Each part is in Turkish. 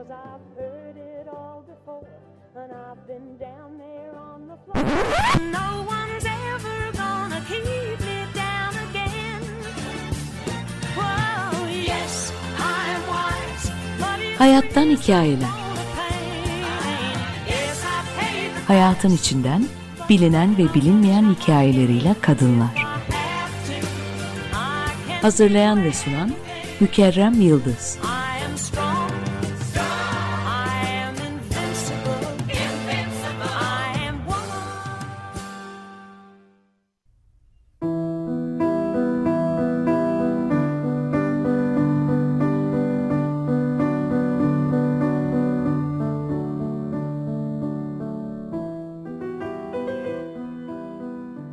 Cause I've heard it all before, and I've been down there on the floor. No one's ever gonna keep me down again. Whoa, yes, I'm wise, but it's Hayattan hikayeler. I Hayatın içinden bilinen ve bilinmeyen hikayeleriyle kadınlar. I Hazırlayan ve sunan Mükerrem Yıldız.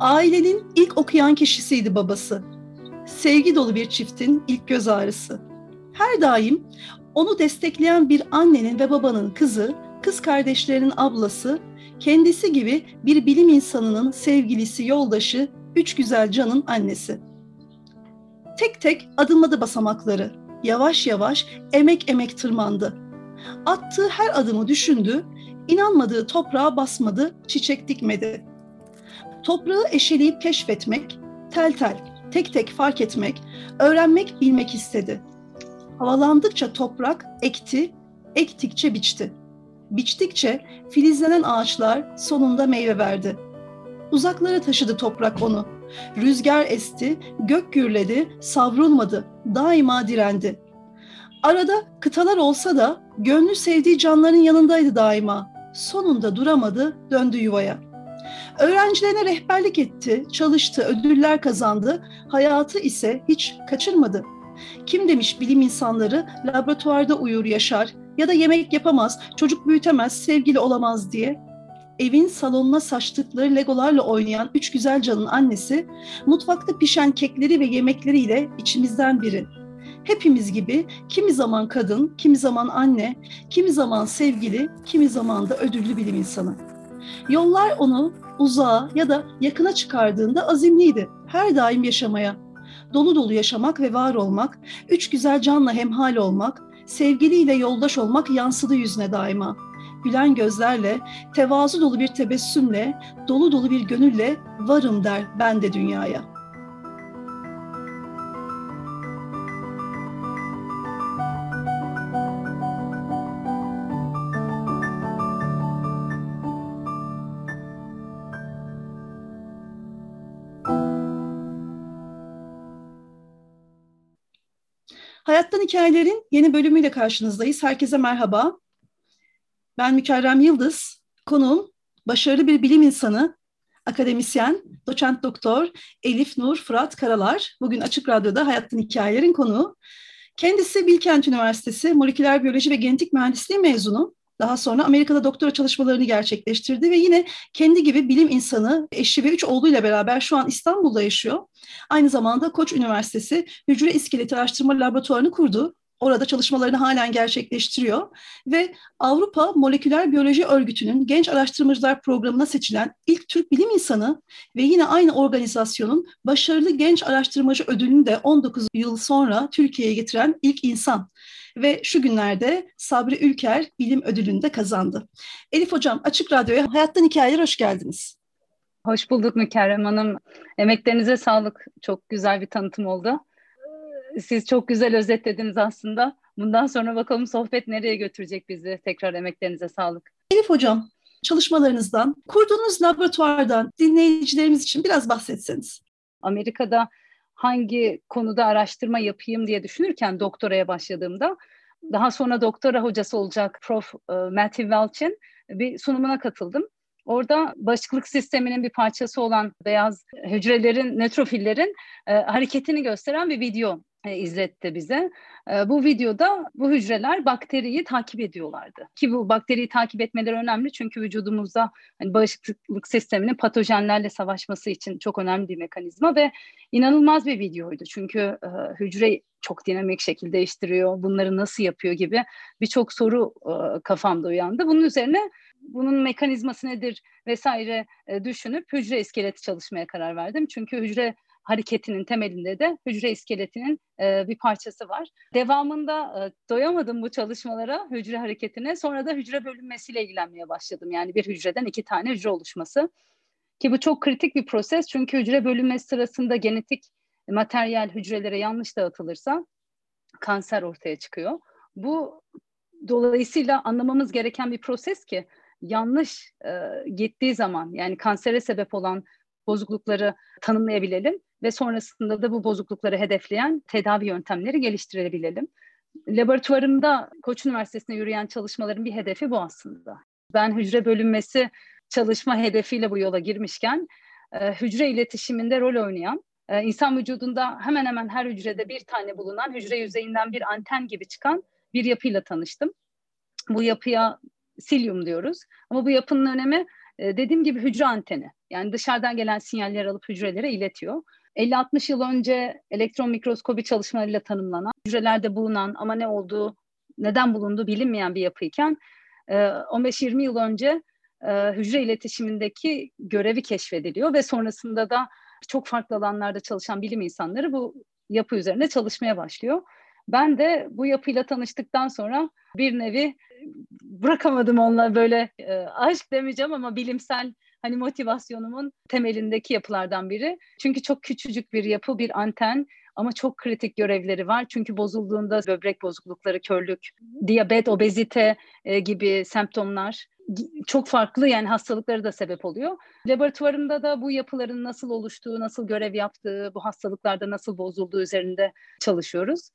Ailenin ilk okuyan kişisiydi babası. Sevgi dolu bir çiftin ilk göz ağrısı. Her daim onu destekleyen bir annenin ve babanın kızı, kız kardeşlerinin ablası, kendisi gibi bir bilim insanının sevgilisi, yoldaşı, üç güzel canın annesi. Tek tek adımladı basamakları. Yavaş yavaş, emek emek tırmandı. Attığı her adımı düşündü, inanmadığı toprağa basmadı, çiçek dikmedi. Toprağı eşeleyip keşfetmek, tel tel, tek tek fark etmek, öğrenmek, bilmek istedi. Havalandıkça toprak ekti, ektikçe biçti. Biçtikçe filizlenen ağaçlar sonunda meyve verdi. Uzaklara taşıdı toprak onu. Rüzgar esti, gök gürledi, savrulmadı, daima direndi. Arada kıtalar olsa da gönlü sevdiği canların yanındaydı daima. Sonunda duramadı, döndü yuvaya. Öğrencilerine rehberlik etti, çalıştı, ödüller kazandı, hayatı ise hiç kaçırmadı. Kim demiş bilim insanları laboratuvarda uyur yaşar ya da yemek yapamaz, çocuk büyütemez, sevgili olamaz diye. Evin salonuna saçtıkları legolarla oynayan üç güzel canın annesi, mutfakta pişen kekleri ve yemekleriyle içimizden biri. Hepimiz gibi kimi zaman kadın, kimi zaman anne, kimi zaman sevgili, kimi zaman da ödüllü bilim insanı. Yollar onu uzağa ya da yakına çıkardığında azimliydi. Her daim yaşamaya. Dolu dolu yaşamak ve var olmak, üç güzel canla hemhal olmak, sevgiliyle yoldaş olmak yansıdı yüzüne daima. Gülen gözlerle, tevazu dolu bir tebessümle, dolu dolu bir gönülle varım der ben de dünyaya. Hayattan Hikayelerin yeni bölümüyle karşınızdayız. Herkese merhaba. Ben Mükerrem Yıldız. Konuğum başarılı bir bilim insanı, akademisyen, doçent doktor Elif Nur Fırat Karalar. Bugün Açık Radyo'da Hayattan Hikayelerin konuğu. Kendisi Bilkent Üniversitesi Moleküler Biyoloji ve Genetik Mühendisliği mezunu. Daha sonra Amerika'da doktora çalışmalarını gerçekleştirdi ve yine kendi gibi bilim insanı, eşi ve üç oğluyla beraber şu an İstanbul'da yaşıyor. Aynı zamanda Koç Üniversitesi Hücre İskeleti Araştırma Laboratuvarını kurdu. Orada çalışmalarını halen gerçekleştiriyor ve Avrupa Moleküler Biyoloji Örgütü'nün Genç Araştırmacılar Programı'na seçilen ilk Türk bilim insanı ve yine aynı organizasyonun Başarılı Genç Araştırmacı Ödülünü de 19 yıl sonra Türkiye'ye getiren ilk insan ve şu günlerde Sabri Ülker Bilim Ödülünü de kazandı. Elif Hocam Açık Radyo'ya Hayattan Hikayeler hoş geldiniz. Hoş bulduk Mükerrem Hanım. Emeklerinize sağlık. Çok güzel bir tanıtım oldu. Siz çok güzel özetlediniz aslında. Bundan sonra bakalım sohbet nereye götürecek bizi. Tekrar emeklerinize sağlık. Elif Hocam çalışmalarınızdan, kurduğunuz laboratuvardan dinleyicilerimiz için biraz bahsetseniz. Amerika'da hangi konuda araştırma yapayım diye düşünürken doktoraya başladığımda daha sonra doktora hocası olacak Prof. e, Matthew Welch'in bir sunumuna katıldım. Orada bağışıklık sisteminin bir parçası olan beyaz hücrelerin, nötrofillerin e, hareketini gösteren bir video e, izletti bize. E, bu videoda bu hücreler bakteriyi takip ediyorlardı. Ki bu bakteriyi takip etmeleri önemli çünkü vücudumuzda hani bağışıklık sisteminin patojenlerle savaşması için çok önemli bir mekanizma ve inanılmaz bir videoydu. Çünkü e, hücre çok dinamik şekilde değiştiriyor, bunları nasıl yapıyor gibi birçok soru e, kafamda uyandı. Bunun üzerine bunun mekanizması nedir vesaire düşünüp hücre iskeleti çalışmaya karar verdim. Çünkü hücre hareketinin temelinde de hücre iskeletinin e, bir parçası var. Devamında e, doyamadım bu çalışmalara, hücre hareketine. Sonra da hücre bölünmesiyle ilgilenmeye başladım. Yani bir hücreden iki tane hücre oluşması. Ki bu çok kritik bir proses çünkü hücre bölünmesi sırasında genetik materyal hücrelere yanlış dağıtılırsa kanser ortaya çıkıyor. Bu dolayısıyla anlamamız gereken bir proses ki yanlış e, gittiği zaman yani kansere sebep olan bozuklukları tanımlayabilelim ve sonrasında da bu bozuklukları hedefleyen tedavi yöntemleri geliştirebilelim. Laboratuvarımda Koç Üniversitesi'nde yürüyen çalışmaların bir hedefi bu aslında. Ben hücre bölünmesi çalışma hedefiyle bu yola girmişken e, hücre iletişiminde rol oynayan e, insan vücudunda hemen hemen her hücrede bir tane bulunan hücre yüzeyinden bir anten gibi çıkan bir yapıyla tanıştım. Bu yapıya silyum diyoruz. Ama bu yapının önemi e, dediğim gibi hücre anteni. Yani dışarıdan gelen sinyalleri alıp hücrelere iletiyor. 50-60 yıl önce elektron mikroskobi çalışmalarıyla tanımlanan, hücrelerde bulunan ama ne olduğu, neden bulunduğu bilinmeyen bir yapıyken 15-20 e, yıl önce e, hücre iletişimindeki görevi keşfediliyor ve sonrasında da çok farklı alanlarda çalışan bilim insanları bu yapı üzerine çalışmaya başlıyor. Ben de bu yapıyla tanıştıktan sonra bir nevi bırakamadım onunla böyle e, aşk demeyeceğim ama bilimsel hani motivasyonumun temelindeki yapılardan biri. Çünkü çok küçücük bir yapı, bir anten ama çok kritik görevleri var. Çünkü bozulduğunda böbrek bozuklukları, körlük, diyabet, obezite e, gibi semptomlar çok farklı yani hastalıkları da sebep oluyor. Laboratuvarımda da bu yapıların nasıl oluştuğu, nasıl görev yaptığı, bu hastalıklarda nasıl bozulduğu üzerinde çalışıyoruz.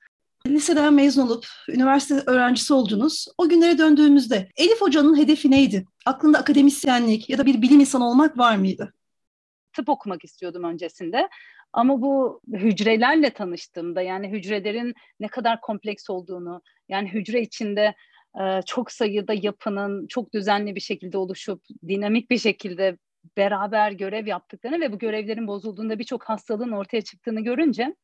Liseden mezun olup üniversite öğrencisi oldunuz. O günlere döndüğümüzde Elif Hoca'nın hedefi neydi? Aklında akademisyenlik ya da bir bilim insanı olmak var mıydı? Tıp okumak istiyordum öncesinde. Ama bu hücrelerle tanıştığımda yani hücrelerin ne kadar kompleks olduğunu, yani hücre içinde e, çok sayıda yapının çok düzenli bir şekilde oluşup dinamik bir şekilde beraber görev yaptıklarını ve bu görevlerin bozulduğunda birçok hastalığın ortaya çıktığını görünce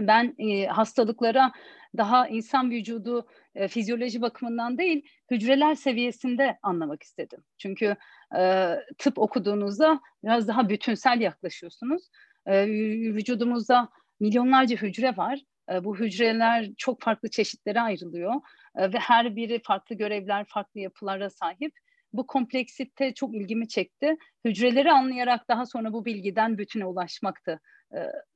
ben e, hastalıklara daha insan vücudu e, fizyoloji bakımından değil hücreler seviyesinde anlamak istedim. Çünkü e, tıp okuduğunuzda biraz daha bütünsel yaklaşıyorsunuz. E, vücudumuzda milyonlarca hücre var. E, bu hücreler çok farklı çeşitlere ayrılıyor e, ve her biri farklı görevler, farklı yapılara sahip. Bu kompleksite çok ilgimi çekti. Hücreleri anlayarak daha sonra bu bilgiden bütüne ulaşmaktı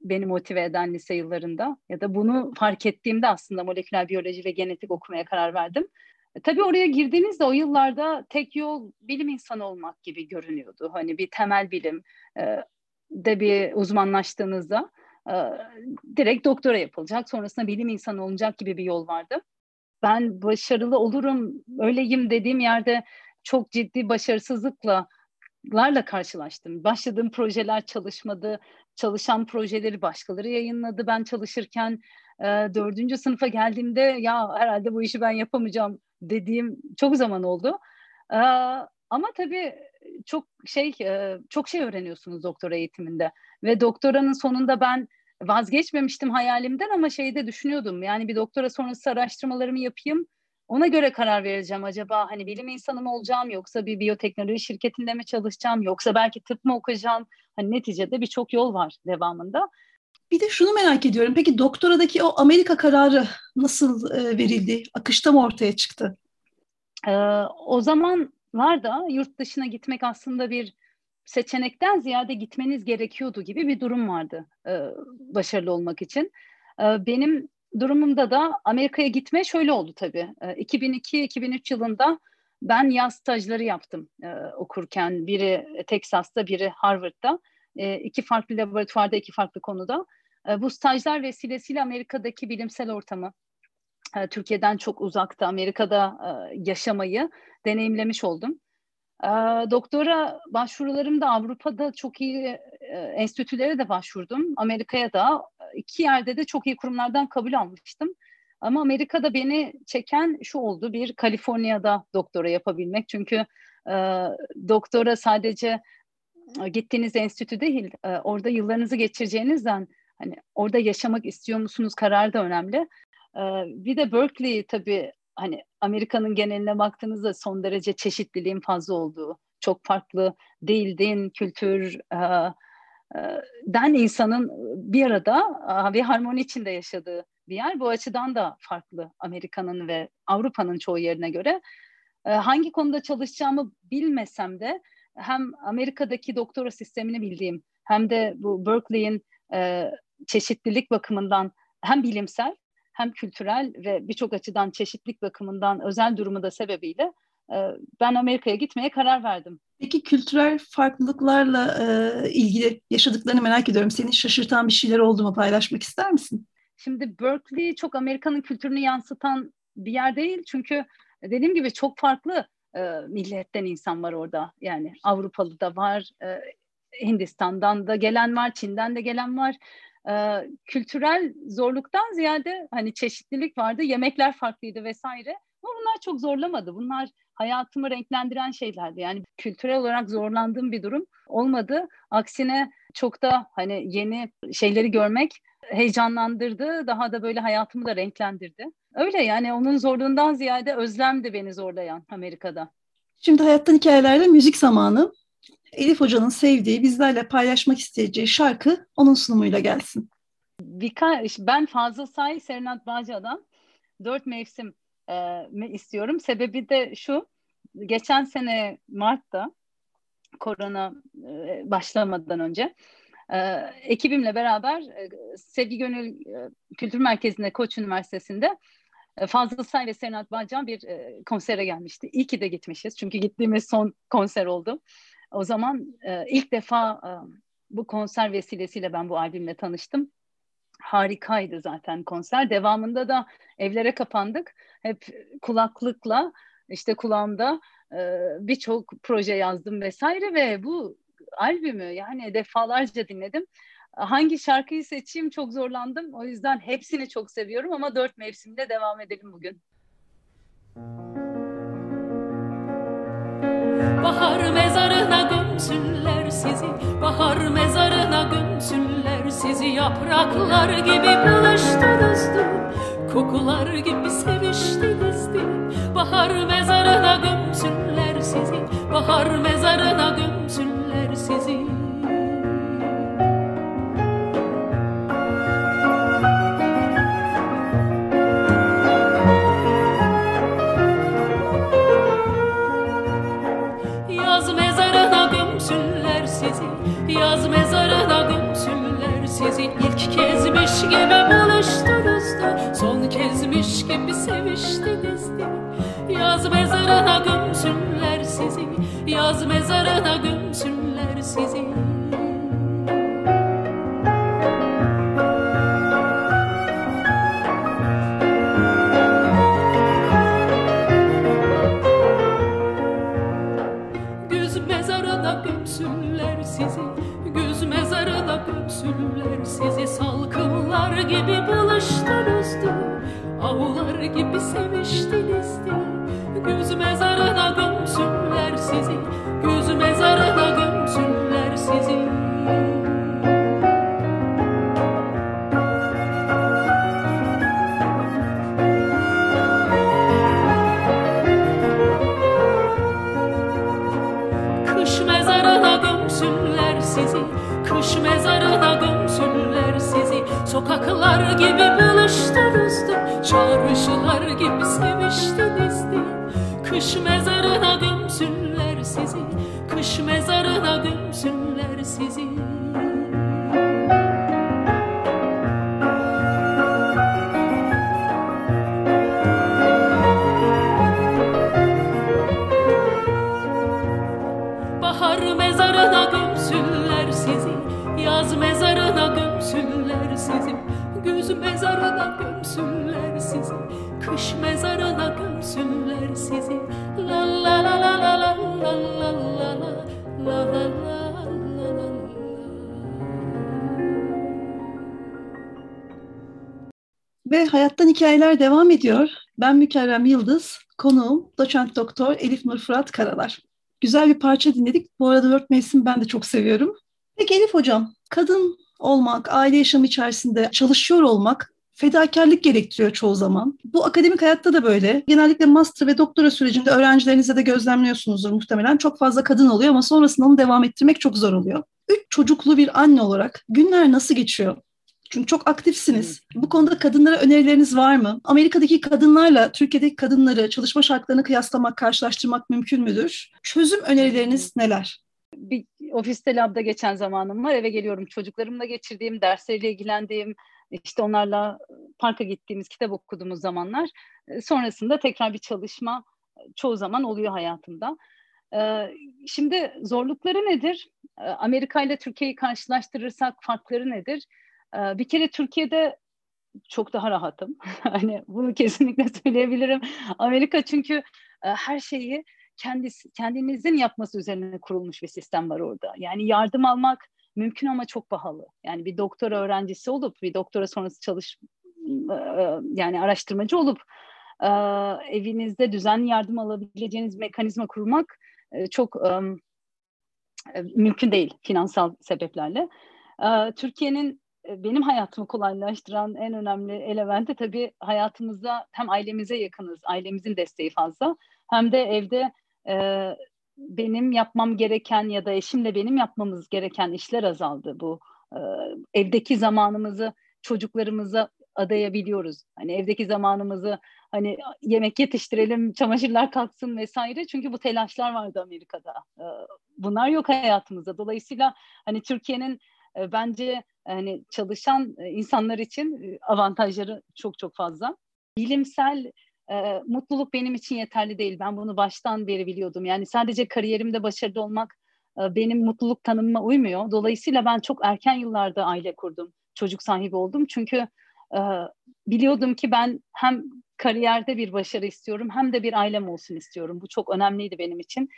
beni motive eden lise yıllarında ya da bunu fark ettiğimde aslında moleküler biyoloji ve genetik okumaya karar verdim. E, tabii oraya girdiğinizde o yıllarda tek yol bilim insanı olmak gibi görünüyordu. Hani bir temel bilim e, de bir uzmanlaştığınızda e, direkt doktora yapılacak, sonrasında bilim insanı olacak gibi bir yol vardı. Ben başarılı olurum, öyleyim dediğim yerde çok ciddi başarısızlıkla larla karşılaştım. Başladığım projeler çalışmadı. Çalışan projeleri başkaları yayınladı. Ben çalışırken e, dördüncü sınıfa geldiğimde ya herhalde bu işi ben yapamayacağım dediğim çok zaman oldu. E, ama tabii çok şey e, çok şey öğreniyorsunuz doktora eğitiminde ve doktoranın sonunda ben vazgeçmemiştim hayalimden ama şeyde düşünüyordum yani bir doktora sonrası araştırmalarımı yapayım ona göre karar vereceğim acaba hani bilim insanı mı olacağım yoksa bir biyoteknoloji şirketinde mi çalışacağım yoksa belki tıp mı okuyacağım? Hani neticede birçok yol var devamında. Bir de şunu merak ediyorum. Peki doktoradaki o Amerika kararı nasıl e, verildi? Akışta mı ortaya çıktı? Ee, o zamanlar da yurt dışına gitmek aslında bir seçenekten ziyade gitmeniz gerekiyordu gibi bir durum vardı e, başarılı olmak için. E, benim durumumda da Amerika'ya gitme şöyle oldu tabii. 2002-2003 ee, yılında ben yaz stajları yaptım e, okurken. Biri Texas'ta, biri Harvard'da. E, iki farklı laboratuvarda, iki farklı konuda. E, bu stajlar vesilesiyle Amerika'daki bilimsel ortamı, e, Türkiye'den çok uzakta, Amerika'da e, yaşamayı deneyimlemiş oldum. E, doktora başvurularımda Avrupa'da çok iyi e, enstitülere de başvurdum. Amerika'ya da iki yerde de çok iyi kurumlardan kabul almıştım. Ama Amerika'da beni çeken şu oldu. Bir Kaliforniya'da doktora yapabilmek. Çünkü e, doktora sadece e, gittiğiniz enstitü değil, e, orada yıllarınızı geçireceğinizden hani orada yaşamak istiyor musunuz kararı da önemli. E, bir de Berkeley tabii hani Amerika'nın geneline baktığınızda son derece çeşitliliğin fazla olduğu, çok farklı dil, din, kültür, e, den insanın bir arada bir harmoni içinde yaşadığı bir yer. Bu açıdan da farklı Amerika'nın ve Avrupa'nın çoğu yerine göre. Hangi konuda çalışacağımı bilmesem de hem Amerika'daki doktora sistemini bildiğim hem de bu Berkeley'in çeşitlilik bakımından hem bilimsel hem kültürel ve birçok açıdan çeşitlilik bakımından özel durumu da sebebiyle ben Amerika'ya gitmeye karar verdim. Peki kültürel farklılıklarla e, ilgili yaşadıklarını merak ediyorum. Seni şaşırtan bir şeyler oldu mu paylaşmak ister misin? Şimdi Berkeley çok Amerika'nın kültürünü yansıtan bir yer değil. Çünkü dediğim gibi çok farklı e, milletten insan var orada. Yani Avrupalı da var, e, Hindistan'dan da gelen var, Çin'den de gelen var. E, kültürel zorluktan ziyade hani çeşitlilik vardı, yemekler farklıydı vesaire. Ama bunlar çok zorlamadı. Bunlar hayatımı renklendiren şeylerdi. Yani kültürel olarak zorlandığım bir durum olmadı. Aksine çok da hani yeni şeyleri görmek heyecanlandırdı. Daha da böyle hayatımı da renklendirdi. Öyle yani onun zorluğundan ziyade özlem de beni zorlayan Amerika'da. Şimdi Hayattan Hikayeler'de müzik zamanı. Elif Hoca'nın sevdiği, bizlerle paylaşmak isteyeceği şarkı onun sunumuyla gelsin. Birkaç, ben Fazıl Say, Serenat Bağcı'dan Dört Mevsim e, istiyorum. Sebebi de şu, geçen sene Mart'ta korona e, başlamadan önce e, ekibimle beraber e, Sevgi Gönül Kültür Merkezi'nde Koç Üniversitesi'nde Fazıl Say ve Serenat Bağcan bir konsere gelmişti. İyi ki de gitmişiz çünkü gittiğimiz son konser oldu. O zaman ilk defa bu konser vesilesiyle ben bu albümle tanıştım harikaydı zaten konser. Devamında da evlere kapandık. Hep kulaklıkla işte kulağımda e, birçok proje yazdım vesaire ve bu albümü yani defalarca dinledim. Hangi şarkıyı seçeyim çok zorlandım. O yüzden hepsini çok seviyorum ama dört mevsimde devam edelim bugün. Bahar mezarına gömsünler sizi. Bahar mezarına gömsünler sizi Yapraklar gibi buluştunuzdu Kokular gibi seviştinizdi Bahar mezarına gömsünler sizi. Bahar mezarına gömsünler sizi Yaz mezarına gömsünler sizi. Güz mezarına gömsünler sizi. Güz mezarına gömsünler sizi. Salkımlar gibi buluştunuzdu Avlar gibi seviştinizdi Bahar mezarına gömsünler sizi Yaz mezarına gömsünler sizi Güz mezarına gömsünler sizi Kış mezarına gömsünler sizi La la la la la la la la la la La la Ve Hayattan Hikayeler devam ediyor. Ben Mükerrem Yıldız, konuğum doçent doktor Elif Nur Fırat Karalar. Güzel bir parça dinledik. Bu arada dört mevsim ben de çok seviyorum. Peki Elif Hocam, kadın olmak, aile yaşamı içerisinde çalışıyor olmak fedakarlık gerektiriyor çoğu zaman. Bu akademik hayatta da böyle. Genellikle master ve doktora sürecinde öğrencilerinizde de gözlemliyorsunuzdur muhtemelen. Çok fazla kadın oluyor ama sonrasında onu devam ettirmek çok zor oluyor. Üç çocuklu bir anne olarak günler nasıl geçiyor? Çünkü çok aktifsiniz. Bu konuda kadınlara önerileriniz var mı? Amerika'daki kadınlarla Türkiye'deki kadınları çalışma şartlarını kıyaslamak, karşılaştırmak mümkün müdür? Çözüm önerileriniz neler? bir ofiste labda geçen zamanım var. Eve geliyorum çocuklarımla geçirdiğim, dersleriyle ilgilendiğim, işte onlarla parka gittiğimiz, kitap okuduğumuz zamanlar. E, sonrasında tekrar bir çalışma e, çoğu zaman oluyor hayatımda. E, şimdi zorlukları nedir? Amerika ile Türkiye'yi karşılaştırırsak farkları nedir? Bir kere Türkiye'de çok daha rahatım. hani bunu kesinlikle söyleyebilirim. Amerika çünkü her şeyi kendisi, kendinizin yapması üzerine kurulmuş bir sistem var orada. Yani yardım almak mümkün ama çok pahalı. Yani bir doktora öğrencisi olup bir doktora sonrası çalış yani araştırmacı olup evinizde düzenli yardım alabileceğiniz mekanizma kurmak çok mümkün değil finansal sebeplerle. Türkiye'nin benim hayatımı kolaylaştıran en önemli elementi tabii hayatımızda hem ailemize yakınız, ailemizin desteği fazla hem de evde e, benim yapmam gereken ya da eşimle benim yapmamız gereken işler azaldı. Bu e, evdeki zamanımızı çocuklarımıza adayabiliyoruz. Hani evdeki zamanımızı hani yemek yetiştirelim, çamaşırlar kalksın vesaire. Çünkü bu telaşlar vardı Amerika'da. E, bunlar yok hayatımızda. Dolayısıyla hani Türkiye'nin e, bence hani çalışan insanlar için avantajları çok çok fazla. Bilimsel e, mutluluk benim için yeterli değil. Ben bunu baştan beri biliyordum. Yani sadece kariyerimde başarılı olmak e, benim mutluluk tanımıma uymuyor. Dolayısıyla ben çok erken yıllarda aile kurdum. Çocuk sahibi oldum. Çünkü e, biliyordum ki ben hem kariyerde bir başarı istiyorum hem de bir ailem olsun istiyorum. Bu çok önemliydi benim için.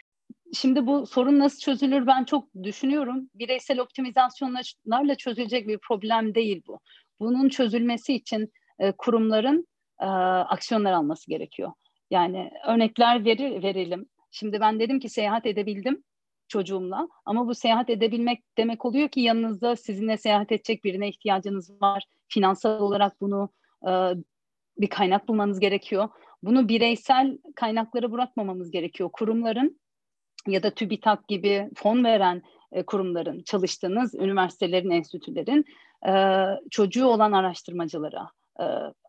Şimdi bu sorun nasıl çözülür ben çok düşünüyorum. Bireysel optimizasyonlarla çözülecek bir problem değil bu. Bunun çözülmesi için e, kurumların e, aksiyonlar alması gerekiyor. Yani örnekler verir, verelim. Şimdi ben dedim ki seyahat edebildim çocuğumla ama bu seyahat edebilmek demek oluyor ki yanınızda sizinle seyahat edecek birine ihtiyacınız var. Finansal olarak bunu e, bir kaynak bulmanız gerekiyor. Bunu bireysel kaynaklara bırakmamamız gerekiyor. Kurumların ya da TÜBİTAK gibi fon veren e, kurumların, çalıştığınız üniversitelerin, enstitülerin e, çocuğu olan araştırmacılara, e,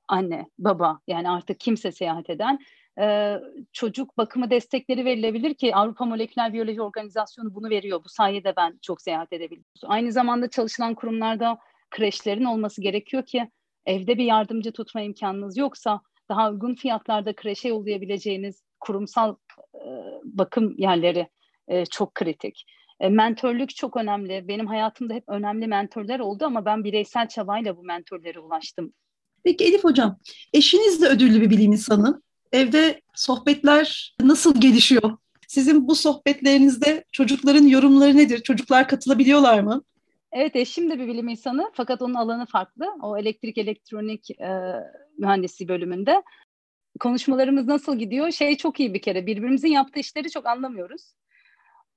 anne, baba yani artık kimse seyahat eden e, çocuk bakımı destekleri verilebilir ki Avrupa Moleküler Biyoloji Organizasyonu bunu veriyor. Bu sayede ben çok seyahat edebiliyorum. Aynı zamanda çalışılan kurumlarda kreşlerin olması gerekiyor ki evde bir yardımcı tutma imkanınız yoksa daha uygun fiyatlarda kreşe yollayabileceğiniz kurumsal e, bakım yerleri e, çok kritik. E, mentörlük çok önemli. Benim hayatımda hep önemli mentörler oldu ama ben bireysel çabayla bu mentörlere ulaştım. Peki Elif Hocam, eşiniz de ödüllü bir bilim insanı. Evde sohbetler nasıl gelişiyor? Sizin bu sohbetlerinizde çocukların yorumları nedir? Çocuklar katılabiliyorlar mı? Evet eşim de bir bilim insanı fakat onun alanı farklı. O elektrik elektronik e, mühendisi bölümünde. Konuşmalarımız nasıl gidiyor? Şey çok iyi bir kere birbirimizin yaptığı işleri çok anlamıyoruz.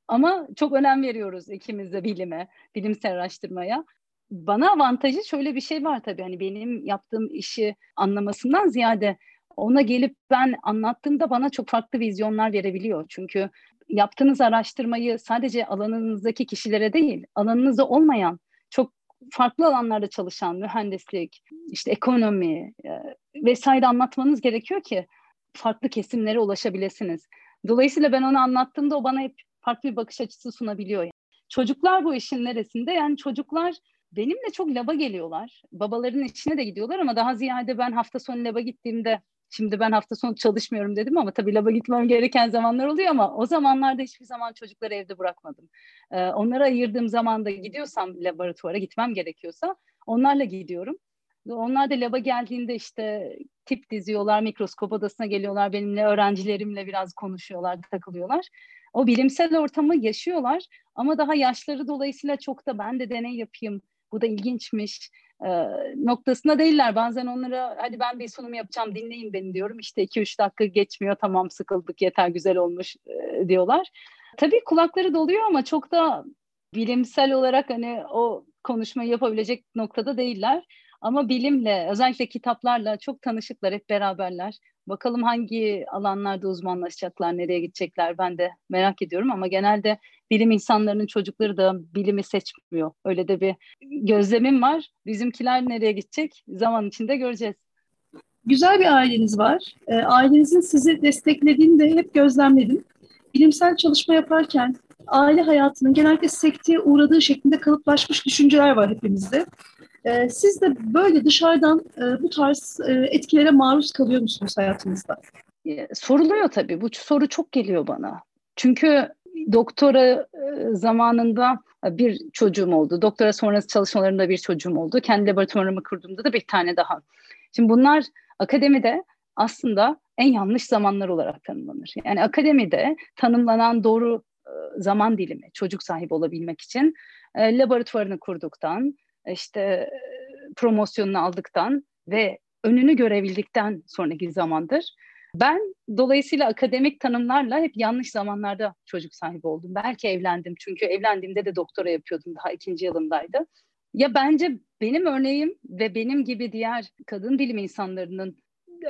Ama çok önem veriyoruz ikimiz de bilime, bilimsel araştırmaya bana avantajı şöyle bir şey var tabii hani benim yaptığım işi anlamasından ziyade ona gelip ben anlattığımda bana çok farklı vizyonlar verebiliyor. Çünkü yaptığınız araştırmayı sadece alanınızdaki kişilere değil, alanınızda olmayan farklı alanlarda çalışan mühendislik, işte ekonomi e, vesaire anlatmanız gerekiyor ki farklı kesimlere ulaşabilirsiniz. Dolayısıyla ben onu anlattığımda o bana hep farklı bir bakış açısı sunabiliyor. Çocuklar bu işin neresinde? Yani çocuklar benimle çok laba geliyorlar. Babaların içine de gidiyorlar ama daha ziyade ben hafta sonu laba gittiğimde Şimdi ben hafta sonu çalışmıyorum dedim ama tabii laba gitmem gereken zamanlar oluyor ama o zamanlarda hiçbir zaman çocukları evde bırakmadım. Ee, onlara ayırdığım zamanda gidiyorsam laboratuvara gitmem gerekiyorsa onlarla gidiyorum. Onlar da laba geldiğinde işte tip diziyorlar, mikroskop odasına geliyorlar benimle, öğrencilerimle biraz konuşuyorlar, takılıyorlar. O bilimsel ortamı yaşıyorlar ama daha yaşları dolayısıyla çok da ben de deney yapayım, bu da ilginçmiş e, noktasında değiller. Bazen onlara hadi ben bir sunum yapacağım dinleyin beni diyorum. İşte 2-3 dakika geçmiyor tamam sıkıldık yeter güzel olmuş e, diyorlar. Tabii kulakları doluyor ama çok da bilimsel olarak hani o konuşmayı yapabilecek noktada değiller. Ama bilimle özellikle kitaplarla çok tanışıklar hep beraberler. Bakalım hangi alanlarda uzmanlaşacaklar, nereye gidecekler ben de merak ediyorum ama genelde bilim insanlarının çocukları da bilimi seçmiyor. Öyle de bir gözlemim var. Bizimkiler nereye gidecek zaman içinde göreceğiz. Güzel bir aileniz var. E, ailenizin sizi desteklediğini de hep gözlemledim. Bilimsel çalışma yaparken aile hayatının genellikle sekteye uğradığı şeklinde kalıplaşmış düşünceler var hepimizde. E, siz de böyle dışarıdan e, bu tarz e, etkilere maruz kalıyor musunuz hayatınızda? E, soruluyor tabii. Bu soru çok geliyor bana. Çünkü doktora e, zamanında bir çocuğum oldu. Doktora sonrası çalışmalarında bir çocuğum oldu. Kendi laboratuvarımı kurduğumda da bir tane daha. Şimdi bunlar akademide aslında en yanlış zamanlar olarak tanımlanır. Yani akademide tanımlanan doğru e, zaman dilimi çocuk sahibi olabilmek için e, laboratuvarını kurduktan, işte e, promosyonunu aldıktan ve önünü görebildikten sonraki zamandır. Ben dolayısıyla akademik tanımlarla hep yanlış zamanlarda çocuk sahibi oldum. Belki evlendim çünkü evlendiğimde de doktora yapıyordum daha ikinci yılımdaydı. Ya bence benim örneğim ve benim gibi diğer kadın bilim insanlarının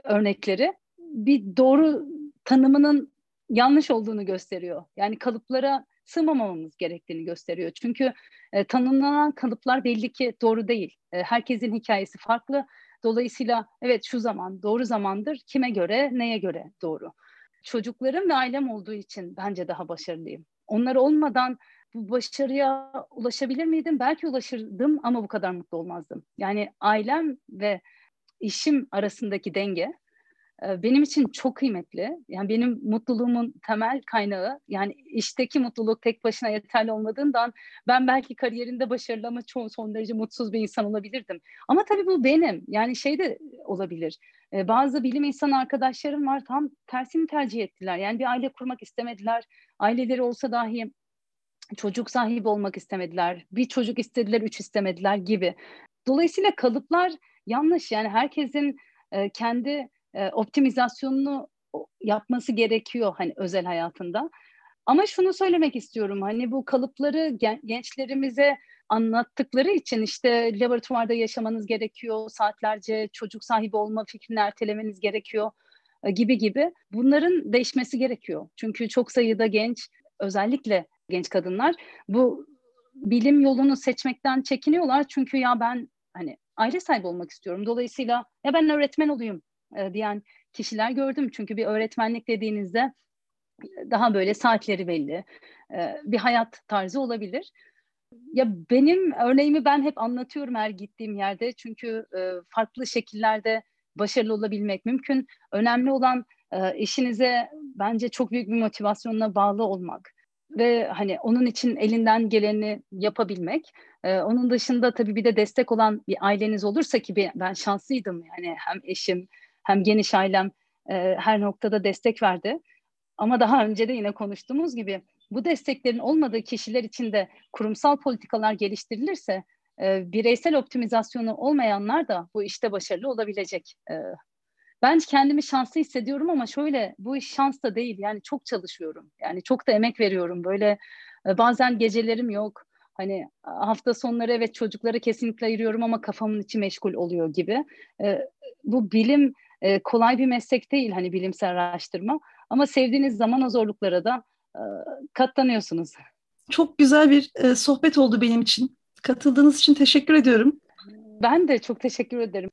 örnekleri bir doğru tanımının yanlış olduğunu gösteriyor. Yani kalıplara sığmamamamız gerektiğini gösteriyor. Çünkü e, tanımlanan kalıplar belli ki doğru değil. E, herkesin hikayesi farklı. Dolayısıyla evet şu zaman doğru zamandır. Kime göre, neye göre doğru. Çocuklarım ve ailem olduğu için bence daha başarılıyım. Onlar olmadan bu başarıya ulaşabilir miydim? Belki ulaşırdım ama bu kadar mutlu olmazdım. Yani ailem ve işim arasındaki denge benim için çok kıymetli. Yani benim mutluluğumun temel kaynağı yani işteki mutluluk tek başına yeterli olmadığından ben belki kariyerinde başarılı ama çoğu son derece mutsuz bir insan olabilirdim. Ama tabii bu benim. Yani şey de olabilir. Bazı bilim insanı arkadaşlarım var tam tersini tercih ettiler. Yani bir aile kurmak istemediler. Aileleri olsa dahi çocuk sahibi olmak istemediler. Bir çocuk istediler, üç istemediler gibi. Dolayısıyla kalıplar yanlış. Yani herkesin kendi e, optimizasyonunu yapması gerekiyor hani özel hayatında. Ama şunu söylemek istiyorum hani bu kalıpları gen- gençlerimize anlattıkları için işte laboratuvarda yaşamanız gerekiyor, saatlerce çocuk sahibi olma fikrini ertelemeniz gerekiyor e, gibi gibi bunların değişmesi gerekiyor. Çünkü çok sayıda genç özellikle genç kadınlar bu bilim yolunu seçmekten çekiniyorlar. Çünkü ya ben hani aile sahibi olmak istiyorum. Dolayısıyla ya ben öğretmen olayım e, diyen kişiler gördüm. Çünkü bir öğretmenlik dediğinizde daha böyle saatleri belli e, bir hayat tarzı olabilir. Ya benim örneğimi ben hep anlatıyorum her gittiğim yerde. Çünkü e, farklı şekillerde başarılı olabilmek mümkün. Önemli olan e, işinize bence çok büyük bir motivasyonla bağlı olmak ve hani onun için elinden geleni yapabilmek. Ee, onun dışında tabii bir de destek olan bir aileniz olursa ki ben şanslıydım yani hem eşim hem geniş ailem e, her noktada destek verdi. Ama daha önce de yine konuştuğumuz gibi bu desteklerin olmadığı kişiler için de kurumsal politikalar geliştirilirse e, bireysel optimizasyonu olmayanlar da bu işte başarılı olabilecek. E, ben kendimi şanslı hissediyorum ama şöyle bu iş şans da değil. Yani çok çalışıyorum. Yani çok da emek veriyorum. Böyle e, bazen gecelerim yok. Hani hafta sonları evet çocuklara kesinlikle ayırıyorum ama kafamın içi meşgul oluyor gibi. E, bu bilim e, kolay bir meslek değil hani bilimsel araştırma ama sevdiğiniz zaman o zorluklara da katlanıyorsunuz. Çok güzel bir sohbet oldu benim için. Katıldığınız için teşekkür ediyorum. Ben de çok teşekkür ederim.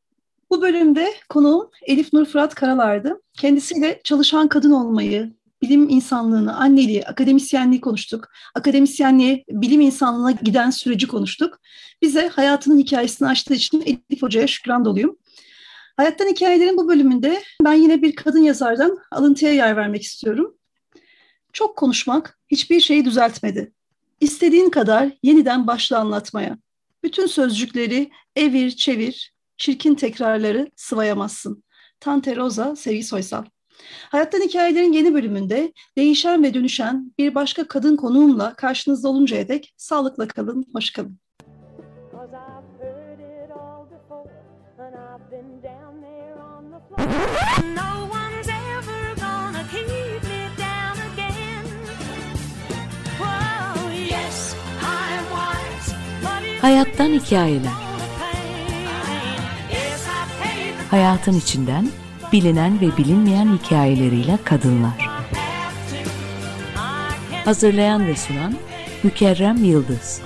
Bu bölümde konuğum Elif Nur Fırat Karalar'dı. Kendisiyle çalışan kadın olmayı, bilim insanlığını, anneliği, akademisyenliği konuştuk. Akademisyenliğe, bilim insanlığına giden süreci konuştuk. Bize hayatının hikayesini açtığı için Elif Hoca'ya şükran doluyum. Hayattan Hikayelerin bu bölümünde ben yine bir kadın yazardan alıntıya yer vermek istiyorum. Çok konuşmak hiçbir şeyi düzeltmedi. İstediğin kadar yeniden başla anlatmaya. Bütün sözcükleri evir çevir, çirkin tekrarları sıvayamazsın. Tante Rosa, Sevgi Soysal. Hayattan Hikayelerin yeni bölümünde değişen ve dönüşen bir başka kadın konuğumla karşınızda oluncaya dek sağlıkla kalın, hoş kalın. Hayattan hikayeler. Hayatın içinden bilinen ve bilinmeyen hikayeleriyle kadınlar. Hazırlayan ve sunan Mükerrem Yıldız.